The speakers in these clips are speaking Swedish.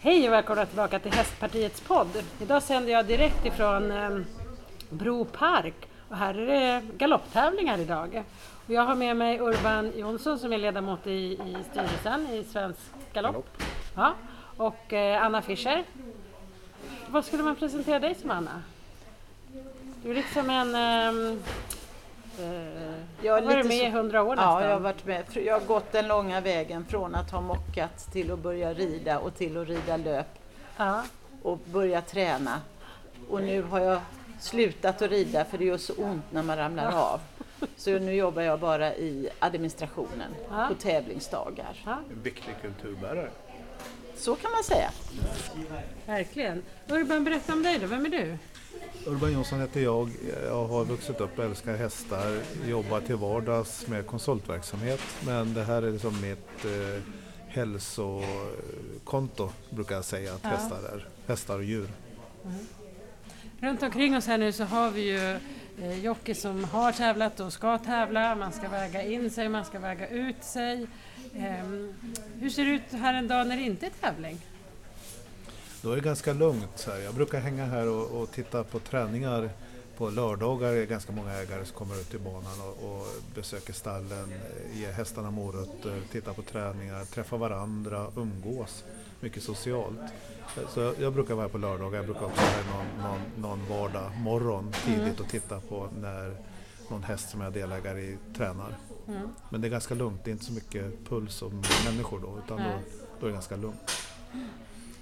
Hej och välkomna tillbaka till Hästpartiets podd. Idag sänder jag direkt ifrån eh, Bro Park och här är det galopptävlingar idag. Och jag har med mig Urban Jonsson som är ledamot i, i styrelsen i Svensk Galopp. Ja, och eh, Anna Fischer. Vad skulle man presentera dig som Anna? Du är liksom en... Eh, Jag har är varit med i hundra år nästan. Ja, jag har varit med. Jag har gått den långa vägen från att ha mockat till att börja rida och till att rida löp ja. och börja träna. Och nu har jag slutat att rida för det gör så ont när man ramlar av. Så nu jobbar jag bara i administrationen Ja. på tävlingsdagar. ja, En viktig kulturbärare. Så kan man säga. verkligen. Urban, berätta om dig då. Vem är du? Urban Jonsson heter jag. Jag har vuxit upp och älskar hästar. Jobbar till vardags med konsultverksamhet. Men det här är liksom mitt eh, hälsokonto brukar jag säga att Ja. hästar är. Hästar och djur. Runt omkring oss här nu så har vi ju eh, jockey som har tävlat och ska tävla. Man ska väga in sig, man ska väga ut sig. Ehm, hur ser det ut här en dag när det inte är tävling? Då är det ganska lugnt. Så här. Jag brukar hänga här och, och titta på träningar. På lördagar är det ganska många ägare som kommer ut till banan och, och besöker stallen, eh, ger hästarna morötter, tittar på träningar, träffar varandra, umgås. Mycket socialt. Så jag, jag brukar vara på lördagar, jag brukar också vara här någon, någon, någon vardag morgon tidigt och titta på när någon häst som jag är delägare i tränar. Mm. Men det är ganska lugnt, det är inte så mycket puls och människor då, utan då, då är det ganska lugnt.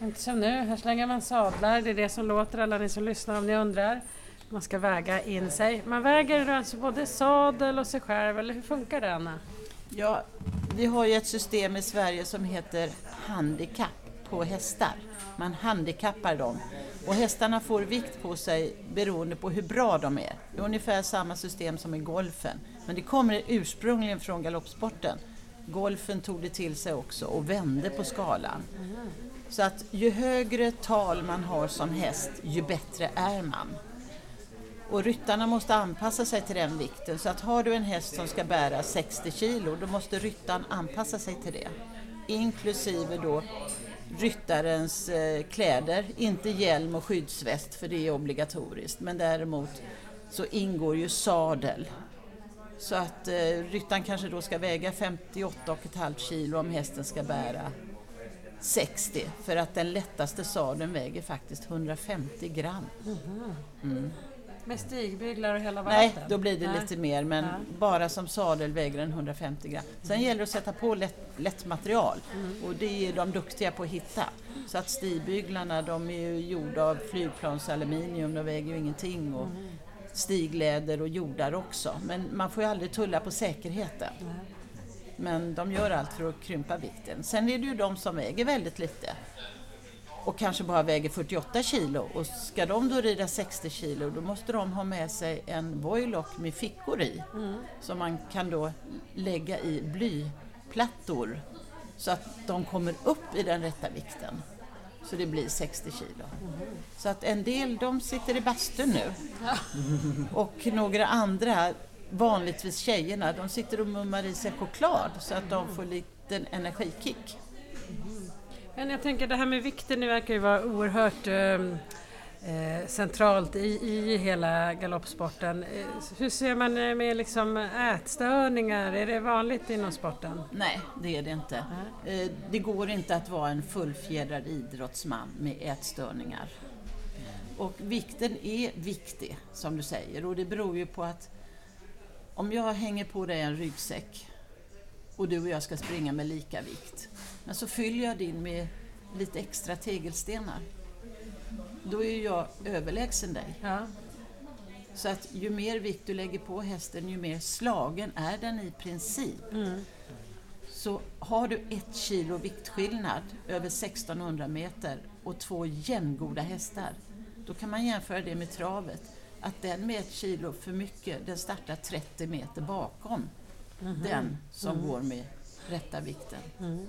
Inte som nu, här slänger man sadlar. Det är det som låter alla ni som lyssnar om ni undrar. Man ska väga in sig. Man väger alltså både sadel och sig själv, eller hur funkar det Anna? Ja, vi har ju ett system i Sverige som heter handikapp på hästar. Man handikappar dem. Och hästarna får vikt på sig beroende på hur bra de är. Det är ungefär samma system som i golfen. Men det kommer ursprungligen från galoppsporten. Golfen tog det till sig också och vände på skalan. Så att ju högre tal man har som häst, ju bättre är man. Och ryttarna måste anpassa sig till den vikten. Så att har du en häst som ska bära 60 kilo, då måste ryttaren anpassa sig till det. Inklusive då ryttarens eh, kläder, inte hjälm och skyddsväst för det är obligatoriskt. Men däremot så ingår ju sadel. Så att eh, ryttaren kanske då ska väga 58,5 kilo om hästen ska bära 60. För att den lättaste sadeln väger faktiskt 150 gram. Med stigbyglar och hela Nej, valleten? då blir det Nej. lite mer, men Ja. bara som sadel väger den 150 gram. Sen gäller det att sätta på lätt, lätt material och det är de duktiga på att hitta. Så att stigbyglarna, de är ju gjorda av flygplansaluminium, de väger ju ingenting. Och stigläder och jordar också. Men man får ju aldrig tulla på säkerheten. Men de gör allt för att krympa vikten. Sen är det ju de som väger väldigt lite och kanske bara väger 48 kilo och ska de då rida 60 kilo då måste de ha med sig en voilock med fickor i som man kan då lägga i blyplattor så att de kommer upp i den rätta vikten. Så det blir 60 kilo. Så att en del de sitter i bastun nu och några andra, vanligtvis tjejerna, de sitter och mummar i sig choklad så att de får lite energikick. Men jag tänker det här med vikten det verkar ju vara oerhört ehm, eh, centralt i, i hela galoppsporten. Eh, hur ser man eh, med liksom ätstörningar? Är det vanligt inom sporten? Nej, det är det inte. Eh, Det går inte att vara en fullfjädrad idrottsman med ätstörningar. Och vikten är viktig, som du säger, och det beror ju på att om jag hänger på dig en ryggsäck och du och jag ska springa med lika vikt, men så fyller jag din med lite extra tegelstenar, då är jag överlägsen dig. Ja. Så att ju mer vikt du lägger på hästen, ju mer slagen är den i princip. Mm. Så har du ett kilo viktskillnad över 1600 meter och två jämngoda hästar, då kan man jämföra det med travet. Att den med ett kilo för mycket, den startar 30 meter bakom den som går med rätta vikten. Mm.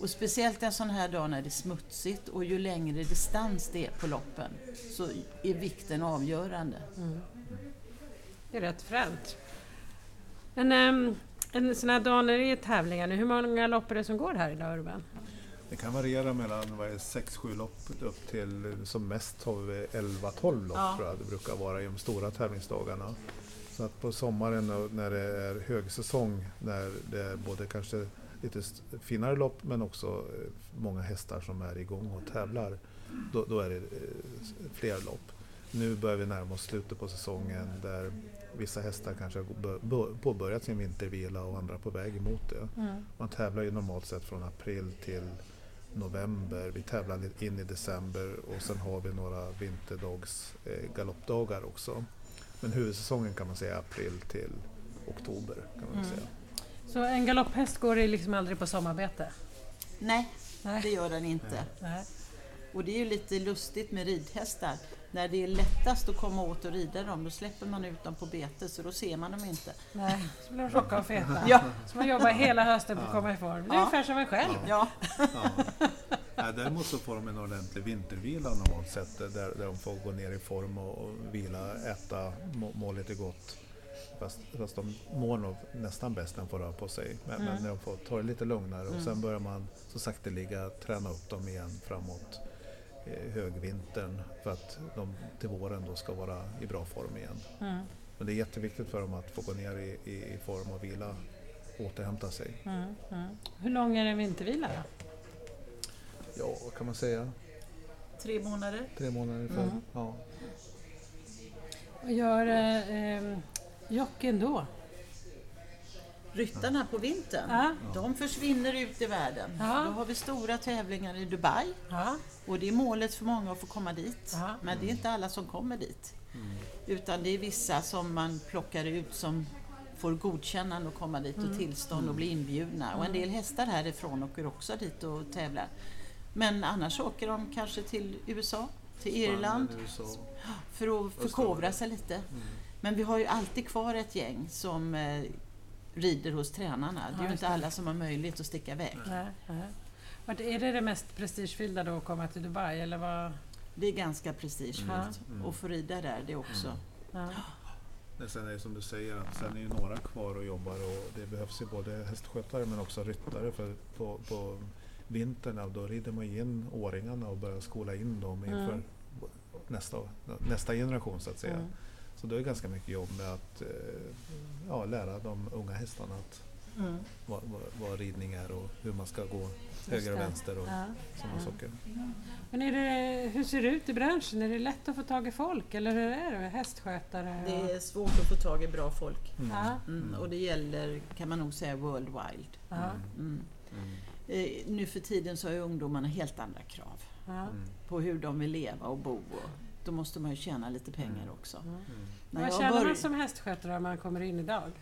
Och speciellt en sån här dag när det är smutsigt och ju längre distans det är på loppen så är vikten avgörande. Det är rätt fränt. Men ehm, en sån här dag när det är tävlingar nu, hur många lopp är det som går här idag Urban? Det kan variera mellan vad är 6-7 lopp upp till som mest har vi 11-12 lopp Ja. tror jag det brukar vara i de stora tävlingsdagarna. Så att på sommaren när det är högsäsong, när det är både kanske lite finare lopp men också eh, många hästar som är igång och tävlar, då, då är det eh, fler lopp. Nu börjar vi närma oss slutet på säsongen där vissa hästar kanske har bör- bör- påbörjat sin vintervila och andra på väg emot det. Mm. Man tävlar ju normalt sett från april till november. Vi tävlar in i december och sen har vi några vinterdags eh, galoppdagar också. Men huvudsäsongen kan man säga april till oktober. kan man Mm. säga. Så en galopphäst går liksom aldrig på sommarbete? Nej, Nej. det gör den inte. Nej. Och det är ju lite lustigt med ridhästar. När det är lättast att komma åt och rida dem, då släpper man ut dem på bete så då ser man dem inte. Nej. Så blir de tjocka och feta. Ja, Så man jobbar hela hösten på att komma i form. Det är Ja. ungefär som en själv. ja. Ja. Ja, däremot så får de en ordentlig vintervila normalt sett där, där de får gå ner i form och, och vila, äta, må, må lite gott. Fast, fast de mår nog nästan bäst när de får röra på sig. Men, men när de får ta det lite lugnare och sen börjar man så sakteliga träna upp dem igen framåt högvintern för att de till våren då ska vara i bra form igen. Mm. Men det är jätteviktigt för dem att få gå ner i, i, i form och vila, återhämta sig. Mm. Mm. Hur lång är en vintervila då? Ja, vad kan man säga? Tre månader. Tre månader ungefär. Mm. Ja. Vad gör eh, eh, jockeyn då? Ryttarna på vintern, Ja. de försvinner ut i världen. Ja. Då har vi stora tävlingar i Dubai Ja. och det är målet för många att få komma dit. Ja. Men det är inte alla som kommer dit. Utan det är vissa som man plockar ut som får godkännande att komma dit och tillstånd och bli inbjudna. Och en del hästar härifrån åker också dit och tävlar. Men annars åker de kanske till USA, till Irland USA. för att förkovra sig lite. Men vi har ju alltid kvar ett gäng som eh, rider hos tränarna. Det är ju inte alla som har möjlighet att sticka iväg. Nej, nej. Är det det mest prestigefyllda då att komma till Dubai eller vad? Det är ganska prestigefullt. Mm. Och få rida där, det också. Ja. Men sen är det som du säger att sen är ju några kvar och jobbar och det behövs ju både hästskötare men också ryttare för på, på vintern då rider man in åringarna och börjar skola in dem inför Mm. nästa, nästa generation så att säga. Mm. Så det är ganska mycket jobb med att eh, ja, lära de unga hästarna att, Mm. vad, vad, vad ridning är och hur man ska gå höger och vänster och Ja. sådana Ja. saker. Men är det, hur ser det ut i branschen? Är det lätt att få tag i folk eller hur är det? Hästskötare? och- Det är svårt att få tag i bra folk. Mm. Ja. Mm. Och det gäller, kan man nog säga, worldwide. Ja. Mm. Mm. Eh, nu för tiden så har ju ungdomarna helt andra krav Ja. Mm. på hur de vill leva och bo. Och då måste man ju tjäna lite pengar också. Mm. När Vad jag tjänar man börj- som hästskötare om man kommer in idag?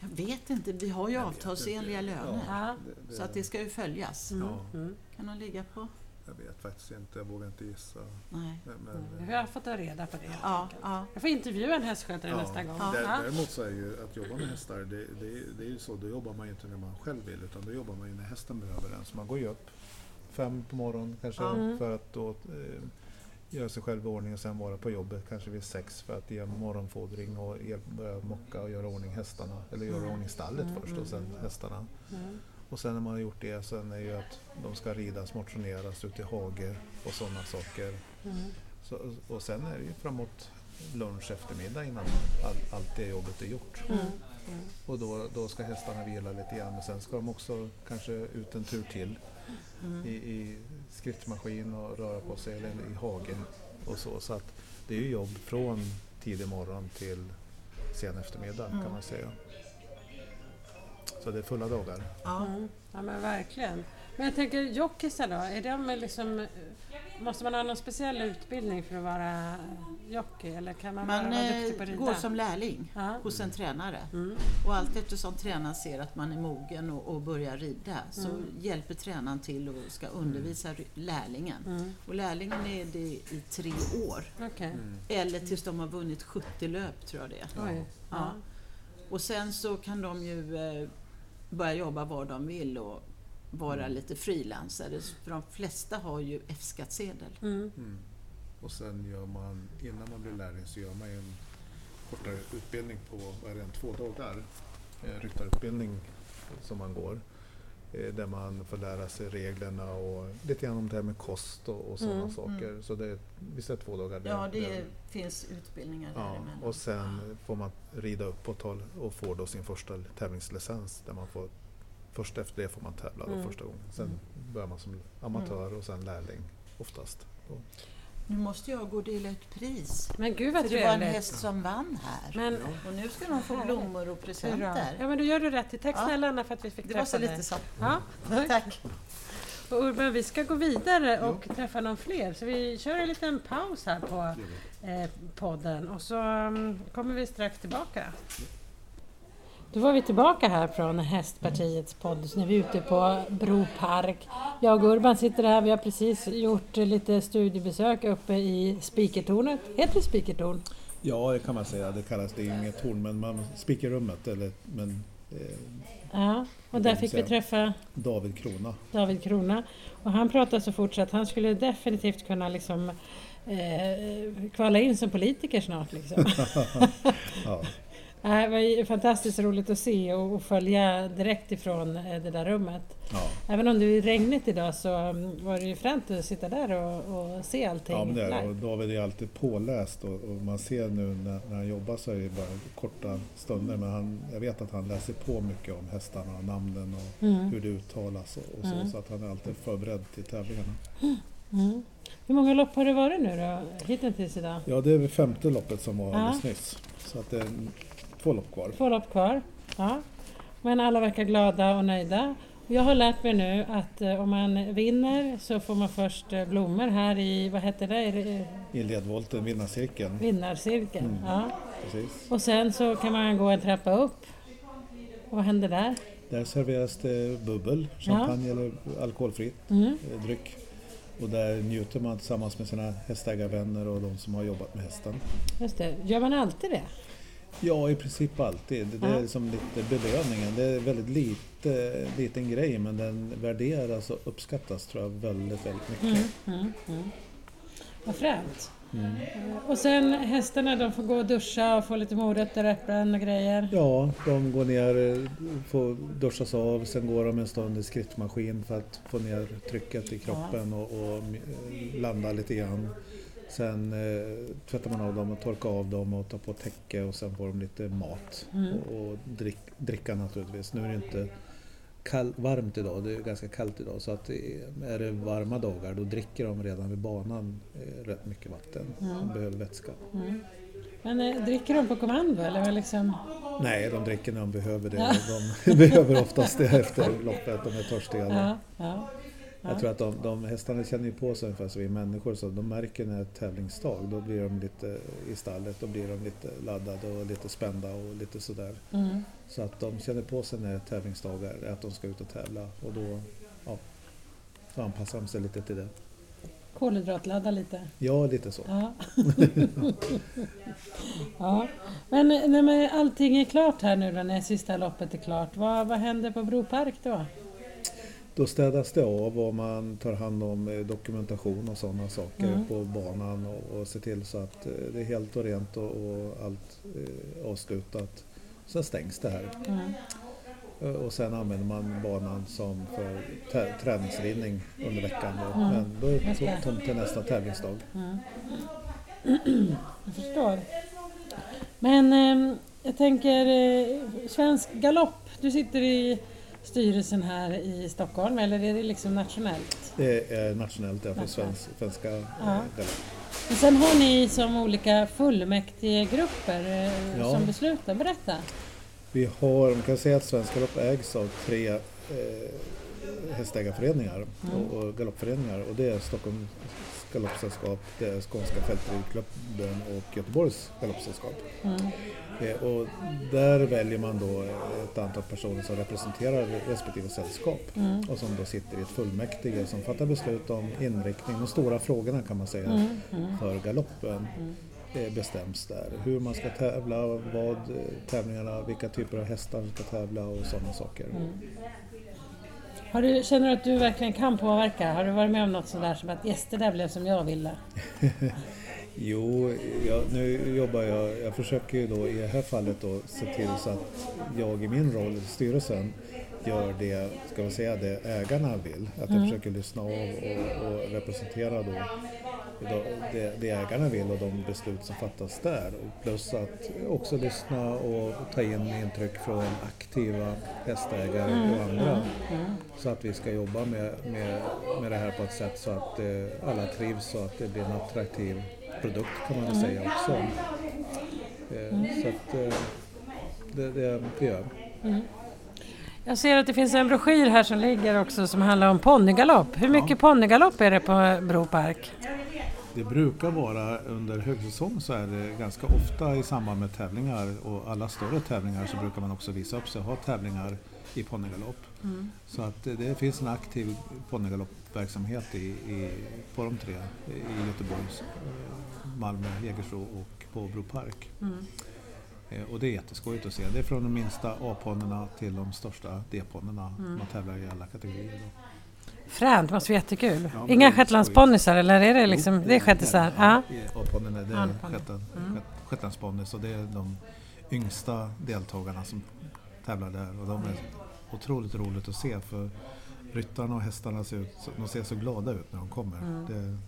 Jag vet inte, vi har ju Jag avtalsenliga löner. Ja. Det- Så att det ska ju följas. Mm. Mm. Kan de ligga på? Jag vet faktiskt inte, jag vågar inte gissa. Nej. Men, men, Mm. Hur har jag fått ta reda på det? Ja, ja. Jag får intervjua en hästskötare Ja. nästa gång. Ja. Dä- Ja. Däremot så är ju att jobba med hästar, det, det, det är ju så, då jobbar man ju inte när man själv vill utan då jobbar man ju när hästen behöver den. Så man går ju upp fem på morgonen kanske. Mm. för att då eh, göra sig själv i ordning och sen vara på jobbet kanske vid sex för att ge morgonfodring och börja mocka och göra ordning hästarna. Eller göra Mm. ordning stallet Mm, först och sen hästarna. Mm. Och sen när man har gjort det sen är ju att de ska ridas, motioneras ut i hage och sådana saker. Mm. Så, och sen är det ju framåt lunch eftermiddag innan all, allt det jobbet är gjort. Mm. Mm. Och då, då ska hästarna vila lite grann men sen ska de också kanske ut en tur till Mm. i, i skrittmaskin och röra på sig eller i hagen och så. Så att det är ju jobb från tidig morgon till sen eftermiddag Mm. kan man säga. Så det är fulla dagar. Ja. Mm. Ja men verkligen. Men jag tänker jockeysar då, är de liksom, måste man ha någon speciell utbildning för att vara jockey eller kan man, Man vara duktig på eh, att går rida? som lärling Ja. hos en tränare. Mm. Och allt eftersom tränaren ser att man är mogen och, och börjar rida så Mm. hjälper tränaren till och ska undervisa ry- lärlingen. Mm. Och lärlingen är det i tre år. Okej. Eller tills de har vunnit 70 löp tror jag det är. Ja. Ja. Och sen så kan de ju eh, börja jobba var de vill och vara lite frilansare. För de flesta har ju F-skattsedel. Mm. Mm. Och sen gör man, innan man blir lärling så gör man en kortare utbildning på, vad är det, två dagar? Eh, ryttarutbildning som man går. eh, där man får lära sig reglerna och lite grann om det här med kost och, och sådana Mm, saker. Så det, visst är det två dagar? Ja, det där- finns utbildningar Ja, däremellan. och sen får man rida uppåt och- och får då sin första tävlingslicens där man får Först efter det får man tävla då Mm. första gången. Sen börjar man som amatör och sen lärling oftast. Och, Nu måste jag gå och dela ut pris. Men gud vad För det var en häst som vann här. Men, Och nu ska de få blommor och ja, presenter. men då gör du rätt. Tack Ja. snälla Anna för att vi fick Det var träffa så dig. lite så. Ja, Tack. och Urban, vi ska gå vidare och träffa någon fler. Så vi kör en liten paus här på eh, podden och så mm, kommer vi strax tillbaka. Då var vi tillbaka här från Hästpartiets podd. Så nu är vi ute på Bro Park. Jag och Urban sitter här. Vi har precis gjort lite studiebesök uppe i Spikertornet. Heter det Spikertorn? ja, det kan man säga. Det kallas, det är inget torn, men man spikerrummet, eller men eh, Ja, och där fick vi träffa David Krona. David Krona. Och han pratade så fort så att han skulle definitivt kunna liksom, eh, kvala in som politiker snart. Liksom. Ja, Det var fantastiskt roligt att se och, följa direkt ifrån eh, det där rummet. ja. Även om det är regnigt idag så mm, var det ju fränt att sitta där och, och se allting Ja, men det är. Och David är alltid påläst och, och man ser nu när, när han jobbar så är det bara korta stunder men han, jag vet att han läser på mycket om hästarna och namnen och Mm. hur det uttalas och, och så, Mm. så att han är alltid förberedd till tävlingarna. Mm. Hur många lopp har det varit nu då, hittills idag? Ja, det är femte loppet som var Ja. alldeles nyss. Så att det är två lopp kvar. Två lopp kvar. Ja. Men alla verkar glada och nöjda. Och Jag har lärt mig nu att eh, om man vinner så får man först eh, blommor här i, vad heter det, I I ledvolten, vinnarcirkeln. vinnarcirkeln. Mm. Ja. Precis. Och sen så kan man gå en trappa upp. Vad händer där? Där serveras det bubbel, champagne eller alkoholfritt Mm. eh, dryck. Och där njuter man tillsammans med sina hästägarvänner och de som har jobbat med hästen. Just det. Gör man alltid det? Ja, i princip alltid. Det, är liksom lite belöningen. Det är väldigt lite, liten grej men den värderas och uppskattas tror jag väldigt, väldigt mycket. Mm. Mm. Mm. Vad fränt. Mm. Och sen hästarna de får gå och duscha och få lite morötter, äpplen och grejer. Ja, de går ner, får duschas av, sen går de en stund i skrittmaskin för att få ner trycket i kroppen och, och eh, landa lite grann. Sen eh, tvättar man av dem och torkar av dem och tar på täcke och sen får de lite mat Mm. och, och drick, dricka naturligtvis. Nu är det inte kall, varmt idag, det är ganska kallt idag så att det är, det varma dagar då dricker de redan vid banan eh, rätt mycket vatten. Mm. De behöver vätska. Mm. Men eh, dricker de på kommando eller liksom? Nej, de dricker när de behöver det. Ja. De behöver oftast det efter loppet, de är törstiga. Ja, ja. Jag tror att de, de hästarna känner ju på sig ungefär som vi människor så de märker när det är tävlingsdag då blir de lite i stallet, då blir de lite laddade och lite spända och lite sådär. Mm. Så att de känner på sig när det är tävlingsdagar, att de ska ut och tävla och då, ja, då anpassar de sig lite till det. Kolhydratladda lite. Ja, lite så. Ja. ja. Men när allting är klart här nu då, när sista loppet är klart, vad, vad händer på Bro Park då? Då städas det av och man tar hand om eh, dokumentation och sådana saker Mm. på banan och, och ser till så att eh, det är helt och rent och, och allt eh, avslutat. Sen stängs det här Mm. Och sen använder man banan som för träningsridning under veckan. Då. Mm. Men då är det tomt till nästa tävlingsdag. Mm. Jag förstår. Men eh, jag tänker, eh, Svensk Galopp, du sitter i styrelsen här i Stockholm, eller är det liksom nationellt? Det är nationellt, är för svensk, svenska eh, Ja. galopp. Men sen har ni som olika fullmäktigegrupper eh, Ja. som beslutar. Berätta. Vi har, man kan säga att Svensk Galopp ägs av tre eh, hästägarföreningar Mm. och, och galoppföreningar och det är Stockholms galoppsällskap, det Skånska fältridklubben och Göteborgs galoppsällskap. Mm. Eh, och där väljer man då ett antal personer som representerar respektive sällskap Mm. och som då sitter i ett fullmäktige som fattar beslut om inriktning, de stora frågorna kan man säga, Mm. Mm. för galoppen Mm. bestäms där. Hur man ska tävla, vad eh, tävlingarna, vilka typer av hästar som ska tävla och sådana saker. Mm. Du, känner du att du verkligen kan påverka? Har du varit med om något sådär som att yes, det där blev som jag ville? Jo, jag, nu jobbar jag, jag försöker ju då i det här fallet då se till så att jag i min roll i styrelsen gör det, ska man säga det ägarna vill. Att jag försöker lyssna av och, och representera då- det, det ägarna vill och de beslut som fattas där. Och Plus att också lyssna och ta in intryck från aktiva hästägare och andra. Så att vi ska jobba med, med, med det här på ett sätt så att eh, alla trivs och att det blir en attraktiv produkt kan man väl säga också. Eh, Så att eh, det, det, det gör Jag ser att det finns en broschyr här som ligger också som handlar om ponnygalopp. Hur mycket ponnygalopp är det på Bro Park? Det brukar vara under högsäsong så är det ganska ofta i samband med tävlingar och alla större tävlingar så brukar man också visa upp sig och ha tävlingar i ponnygalopp. Så att det, finns en aktiv ponnygaloppverksamhet i, i, på de tre, i Göteborg, eh, Malmö, Jägersro och på Bro Park. Eh, Och det är jätteskojigt att se. Det är från de minsta A-ponnyerna till de största D-ponnyerna. Man tävlar i alla kategorier. Då. Fränt, det måste vara jättekul. Ja, Inga shetlandsponnysar eller är det liksom, det är shettisar? Ja. Är det är A-ponny. shetland- shet- shetlandsponny så det är de yngsta deltagarna som tävlar där och de är otroligt roligt att se för ryttarna och hästarna ser, ut, de ser så glada ut när de kommer. Det,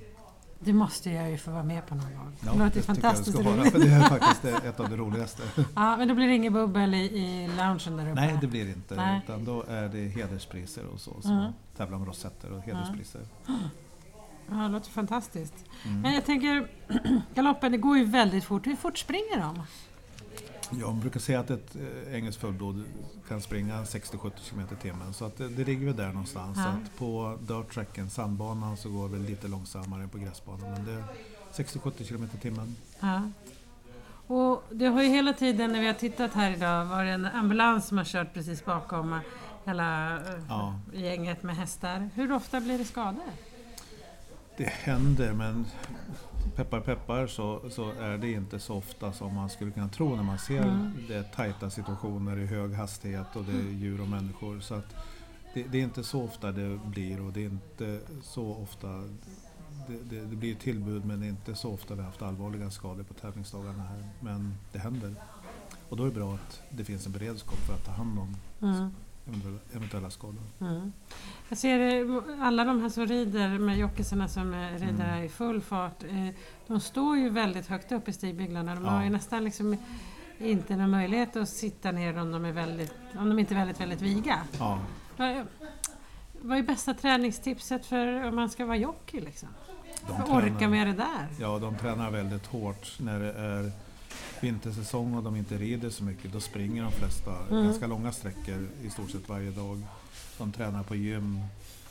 Det måste jag ju få vara med på någon gång. ja, det låter fantastiskt vara, roligt. för det är faktiskt ett av det roligaste. Ja, men då blir det inget bubbel i, i loungen där uppe? Nej, det blir det inte. Nej. Utan då är det hederspriser och så. så Mm. Tävlar om rosetter och hederspriser. Ja, det låter fantastiskt. Mm. Men jag tänker, galoppen, det går ju väldigt fort. Hur fort springer de? Jag brukar säga att ett eh, engelskt fullblod kan springa 60-70 km i timmen. Så att det, det ligger väl där någonstans. Ja. Att på dirt tracken, sandbanan, så går det lite långsammare än på gräsbanan. Men det är 60-70 km i timmen. Ja. Och det har ju hela tiden när vi har tittat här idag varit en ambulans som har kört precis bakom hela eh, Ja. gänget med hästar. Hur ofta blir det skador? Det händer men peppar peppar så, så är det inte så ofta som man skulle kunna tro när man ser Mm. det tajta situationer i hög hastighet och det är djur och människor. Så att det, det är inte så ofta det blir och det är inte så ofta det, det, det blir tillbud men det är inte så ofta vi har haft allvarliga skador på tävlingsdagarna här. Men det händer. Och då är det bra att det finns en beredskap för att ta hand om Mm. Eventuella, skador. Mm. Jag ser eh, alla de här som rider med jockisarna som eh, rider Mm. i full fart. eh, De står ju väldigt högt upp i stigbyggnaderna. De Ja. har ju nästan liksom inte någon möjlighet att sitta ner om de, är väldigt, om de inte är väldigt, väldigt viga. Ja, Vad är bästa träningstipset för om man ska vara jockey? Liksom? de För att orka med det där? Ja, de tränar väldigt hårt när det är vintersäsong och de inte rider så mycket. Då springer de flesta Mm. ganska långa sträckor i stort sett varje dag. De tränar på gym.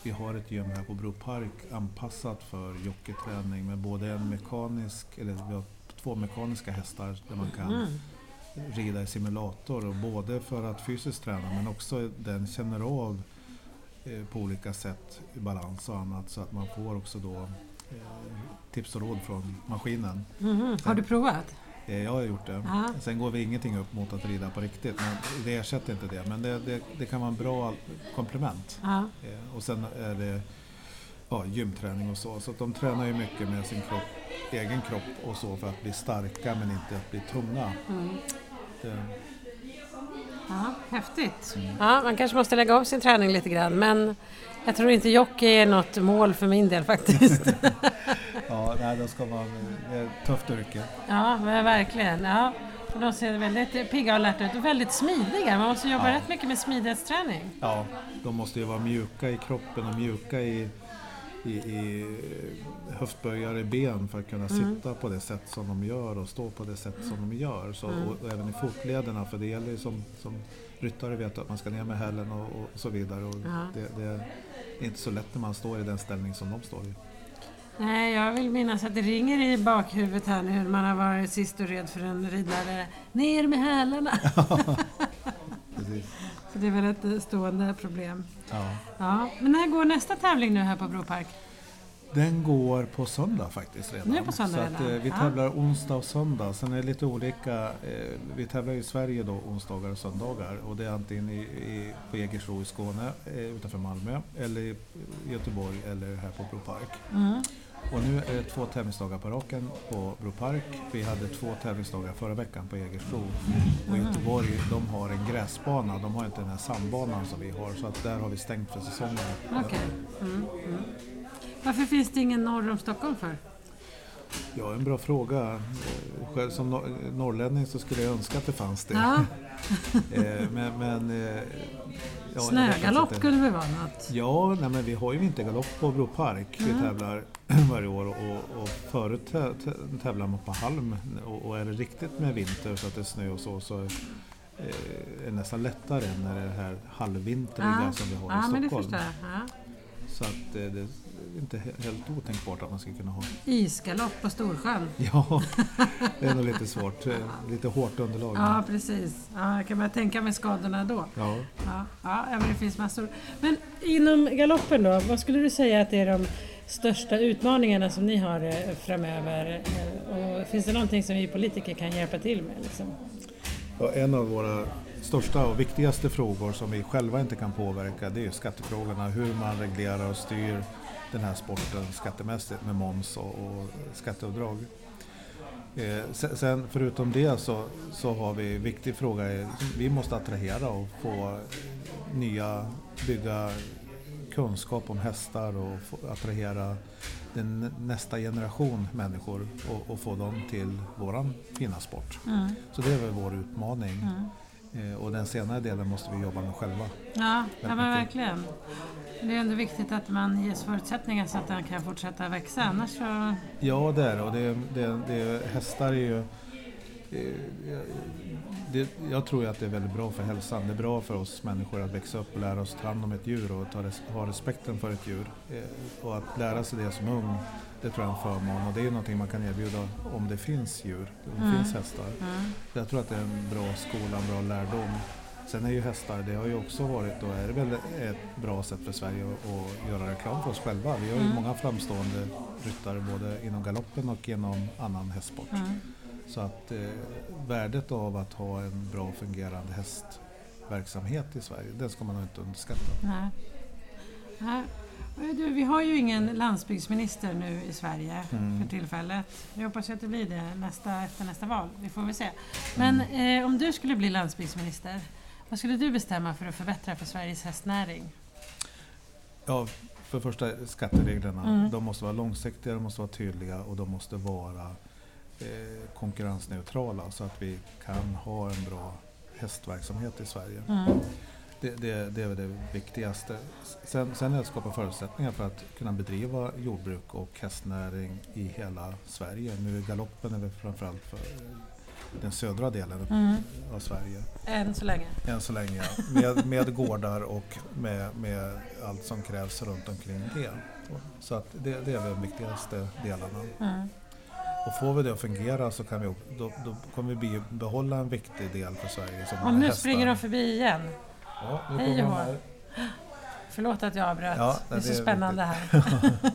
Vi har ett gym här på Bro Park anpassat för jockeyträning med både en mekanisk, eller vi har två mekaniska hästar där man kan Mm. rida i simulator. Och både för att fysiskt träna men också den känner av eh, på olika sätt i balans och annat så att man får också då eh, tips och råd från maskinen. Mhm. Har du provat? Eh, Jag har gjort det. Ja. Sen går vi ingenting upp mot att rida på riktigt, men det ersätter inte det. Men det, det, det kan vara en bra komplement. Ja. Eh, Och sen är det ja, gymträning och så. Så de tränar ju mycket med sin kropp, egen kropp och så för att bli starka men inte att bli tunga. Mm. Det, Ja, häftigt. Mm. Ja, man kanske måste lägga om sin träning lite grann men jag tror inte jockey är något mål för min del faktiskt. ja, nej, då ska är ett tufft yrke. ja, verkligen. Ja. De ser väldigt pigga och alerta ut och väldigt smidiga. Man måste jobba Ja. rätt mycket med smidighetsträning. Ja, de måste ju vara mjuka i kroppen och mjuka i, i, i höftböjare i ben för att kunna Mm. sitta på det sätt som de gör och stå på det sätt som de gör. Så, Mm. och, och även i fotlederna, för det gäller ju som, som ryttare vet att man ska ner med hälen och, och så vidare. Och Ja. det, det är inte så lätt när man står i den ställning som de står i. Nej, jag vill minnas att det ringer i bakhuvudet här nu hur man har varit sist och red för en ridare. Ner med hälarna! Så det är väl ett stående problem. Ja. Ja. Men när går nästa tävling nu här på Bro Park? Den går på söndag faktiskt redan. Nu på söndag så att, eh, vi Ja. tävlar onsdag och söndag. Sen är det lite olika. Eh, vi tävlar i Sverige då onsdagar och söndagar. Och det är antingen i, i, på Jägersro i Skåne eh, utanför Malmö eller i Göteborg eller här på Bro Park. Mm. Och nu är det två tävlingsdagar på raken på Bro Park. Vi hade två tävlingsdagar förra veckan på Jägersro. Och Göteborg, de har en gräsbana, de har inte den här sandbanan som vi har. Så att där har vi stängt för säsongen. Okej. Mm, mm. Varför finns det ingen norr om Stockholm för? Ja, en bra fråga. Själv som nor- norrlänning så skulle jag önska att det fanns det. Ja, Eh, men, men, eh, ja, snögalopp skulle väl vara något? Ja, nej, men vi har ju vintergalopp på Bro Park. Vi Mm. tävlar varje år och, och förut tä- tä- tävlar man på halm och, och är det riktigt med vinter så att det är snö och så så eh, är det nästan lättare än när det är här halvvintriga Ja. som vi har Ja, i men det Stockholm. förstår jag. Ja. Så att eh, det är inte he- helt otänkbart att man ska kunna ha. Isgalopp på Storsjön. Ja, det är nog lite svårt. eh, Lite hårt underlag. Ja, precis. Ja, jag kan bara tänka mig skadorna då. Ja. Ja, ja, men det finns massor. Men inom galoppen då, vad skulle du säga att det är de största utmaningarna som ni har eh, framöver? Och finns det någonting som vi politiker kan hjälpa till med? Liksom? Ja, en av våra största och viktigaste frågor som vi själva inte kan påverka det är ju skattefrågorna. Hur man reglerar och styr den här sporten skattemässigt med moms och, och skatteavdrag. Eh, sen, sen förutom det så, så har vi en viktig fråga. är- Vi måste attrahera och få nya, bygga kunskap om hästar och få, attrahera den nästa generation människor och, och få dem till våran fina sport. Mm. Så det är väl vår utmaning. Mm. Eh, och den senare delen måste vi jobba med själva. Ja, ja men verkligen. Det är ändå viktigt att man ges förutsättningar så att den kan fortsätta växa. Annars så... Ja, det är det. Och det, det, det, hästar är ju... eh, Det, jag tror ju att det är väldigt bra för hälsan. Det är bra för oss människor att växa upp och lära oss ta hand om ett djur och ta, res- ha respekten för ett djur. Eh, Och att lära sig det som ung, det tror jag är en förmån. Och det är någonting man kan erbjuda om det finns djur, om det Mm. finns hästar. Mm. Jag tror att det är en bra skola, en bra lärdom. Sen är ju hästar, det har ju också varit och är det väl ett bra sätt för Sverige att, att göra reklam för oss själva. Vi har ju Mm. många framstående ryttare både inom galoppen och inom annan hästsport. Mm. Så att eh, värdet av att ha en bra fungerande hästverksamhet i Sverige, det ska man inte underskatta. Nej. Nej. Du, vi har ju ingen landsbygdsminister nu i Sverige Mm. för tillfället. Vi hoppas att det blir det nästa, efter nästa val. Vi får väl se. Men Mm. eh, om du skulle bli landsbygdsminister, vad skulle du bestämma för att förbättra för Sveriges hästnäring? Ja, för första skattereglerna. Mm. De måste vara långsiktiga, de måste vara tydliga och de måste vara konkurrensneutrala så att vi kan ha en bra hästverksamhet i Sverige. Mm. Det, det, det är väl det viktigaste. Sen, sen är det att skapa förutsättningar för att kunna bedriva jordbruk och hästnäring i hela Sverige. Nu är galoppen är väl framförallt för den södra delen Mm. av Sverige. Än så länge. Än så länge, ja. med, med gårdar och med, med allt som krävs runt omkring det. Så att det, det är väl de viktigaste delarna. Mm. Och får vi det att fungera så kan vi, då, då kommer vi be- behålla en viktig del för Sverige. Som Och nu hästar. springer de förbi igen. Ja, Hej här. Förlåt att jag avbröt. Ja, det är så är spännande här.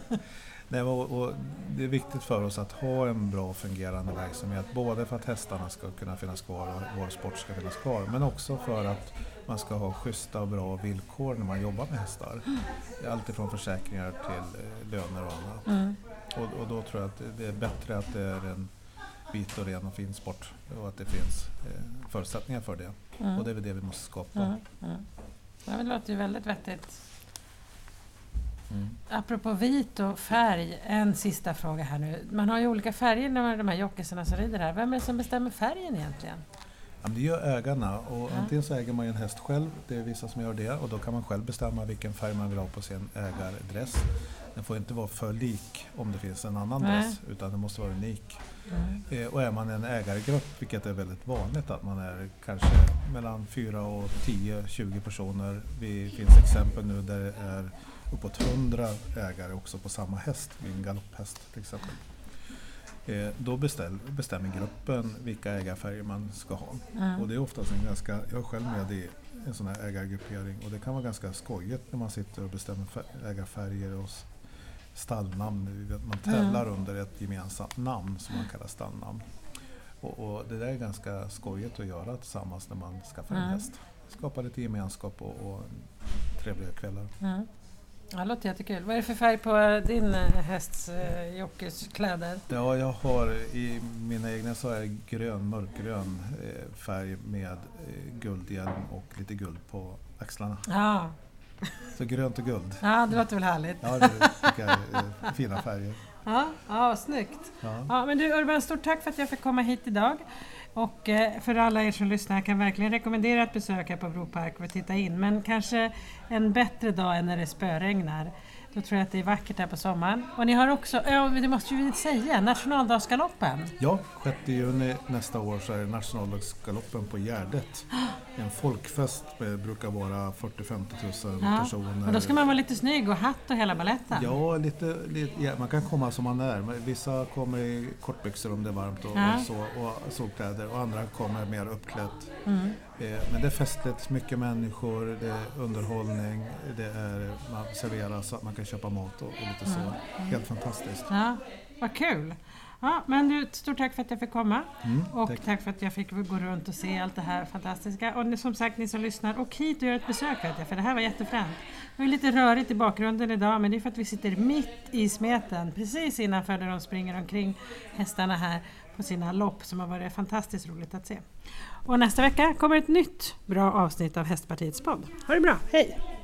Nej, och, och det är viktigt för oss att ha en bra fungerande verksamhet. Både för att hästarna ska kunna finnas kvar och vår sport ska finnas kvar. Men också för att man ska ha schyssta och bra villkor när man jobbar med hästar. Allt ifrån försäkringar till eh, löner och annat. Mm. Och, och då tror jag att det är bättre att det är en vit och ren och fin sport och att det finns eh, förutsättningar för det. Mm. Och det är väl det vi måste skapa. Mm. Mm. Ja, det låter ju väldigt vettigt. Mm. Apropå vit och färg, en sista fråga här nu. Man har ju olika färger när de här jockisarna som rider här. Vem är det som bestämmer färgen egentligen? Ja, det gör ägarna och Ja. antingen så äger man ju en häst själv, det är vissa som gör det och då kan man själv bestämma vilken färg man vill ha på sin ägardress. Den får inte vara för lik om det finns en annan Nej. dress utan den måste vara unik. Eh, Och är man en ägargrupp, vilket är väldigt vanligt att man är kanske mellan 4 och 10-20 personer. Det finns exempel nu där det är uppåt 100 ägare också på samma häst, en galopphäst till exempel. Eh, Då beställ, bestämmer gruppen vilka ägarfärger man ska ha. Mm. Och det är oftast en ganska, jag är själv med i en sån här ägargruppering och det kan vara ganska skojigt när man sitter och bestämmer fär- ägarfärger och stallnamn. Man tävlar under ett gemensamt namn som man kallar stallnamn. Och, och det där är ganska skojigt att göra tillsammans när man skaffar en häst. Skapa lite gemenskap och, och trevliga kvällar. Ja, det låter jättekul. Vad är det för färg på din eh, hästs eh, Jockes kläder? Ja, jag har i mina egna så är grön, mörkgrön eh, färg med eh, guldhjälm och lite guld på axlarna. Ja, Så grönt och guld. ja det låter väl härligt. Ja, det tycker jag eh, fina färger. Ja, ja snyggt. Ja. Ja, men du Urban, stort tack för att jag fick komma hit idag. Och eh, för alla er som lyssnar kan jag verkligen rekommendera att besöka på Bro Park och titta in. Men kanske en bättre dag än när det spöregnar. Då tror jag att det är vackert här på sommaren. Och ni har också, ja det måste ju säga, nationaldagsgaloppen. Ja, 6 juni nästa år så är det nationaldagsgaloppen på Gärdet. En folkfest med brukar vara 40-50 000 Ja, personer. Och då ska man vara lite snygg och hatt och hela baletten. Ja, lite, lite, ja, man kan komma som man är. Vissa kommer i kortbyxor om det är varmt och, Ja. och, så, och solkläder och andra kommer mer uppklätt. Mm. Eh, Men det är festligt, mycket människor, det är underhållning, det är, man att man kan köpa mat och, och lite så. Helt fantastiskt. Ja, vad kul! Ja, men du, stort tack för att jag fick komma Mm, och tack. tack för att jag fick gå runt och se allt det här fantastiska. Och ni, som sagt, ni som lyssnar, åk hit och gör ett besök vet jag, för det här var jättefränt. Det var lite rörigt i bakgrunden idag, men det är för att vi sitter mitt i smeten, precis innanför där de springer omkring hästarna här på sina lopp som har varit fantastiskt roligt att se. Och nästa vecka kommer ett nytt bra avsnitt av Hästpartiets podd. Ha det bra, hej!